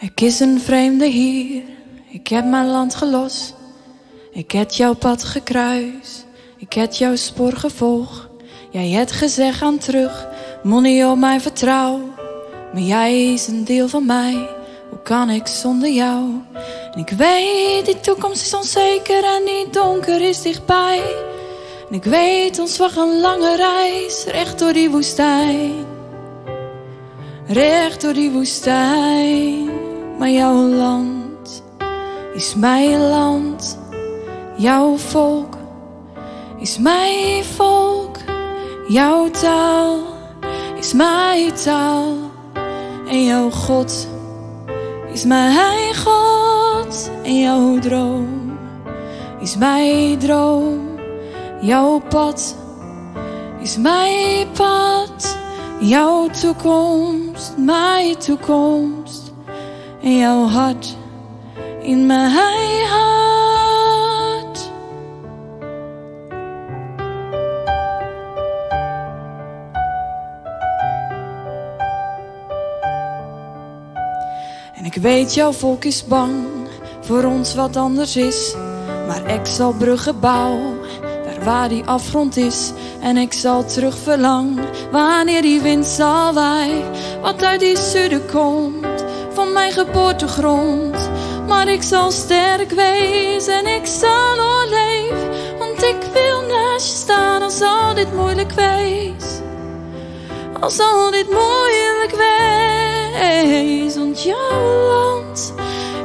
Ik is een vreemde hier, ik heb mijn land gelost. Ik heb jouw pad gekruis, ik heb jouw spoor gevolgd. Jij hebt gezegd aan terug, money op mijn vertrouw. Maar jij is een deel van mij, hoe kan ik zonder jou? En ik weet, die toekomst is onzeker en die donker is dichtbij. En ik weet, ons wacht een lange reis, recht door die woestijn. Recht door die woestijn, maar jouw land is mijn land. Jouw volk is mijn volk. Jouw taal is mijn taal. En jouw God is mijn God. En jouw droom is mijn droom. Jouw pad is mijn pad. Jouw toekomst, mijn toekomst. Jouw hart in mijn hart. En ik weet, jouw volk is bang voor ons wat anders is. Maar ik zal bruggen bouwen daar waar die afgrond is. En ik zal terug verlangen wanneer die wind zal waaien. Wat uit die zuiden komt van mijn geboortegrond. Maar ik zal sterk wezen en ik zal overleven. Want ik wil naast je staan als al dit moeilijk wees. Als al dit moeilijk wees. Want jouw land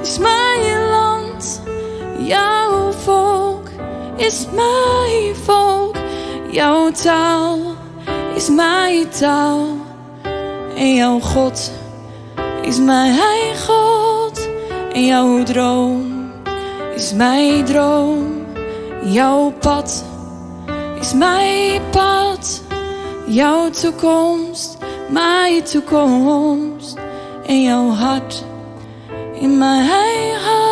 is mijn land. Jouw volk is mijn volk. Jouw taal is mijn taal. En jouw God is mijn God. En jouw droom is mijn droom. Jouw pad is mijn pad. Jouw toekomst, mijn toekomst. En jouw hart in mijn hart.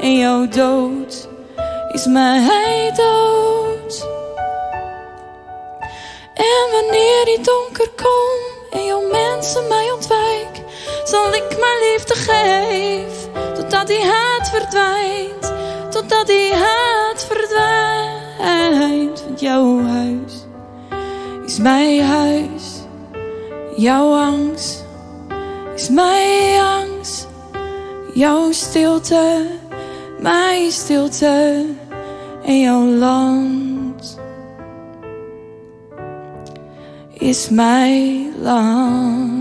En jouw dood is mijn dood. En wanneer die donker komt en jouw mensen mij ontwijken, zal ik mijn liefde geven totdat die haat verdwijnt, totdat die haat verdwijnt. Want jouw huis is mijn huis, jouw angst is mijn jouw stilte, mijn stilte en jouw land is mijn land.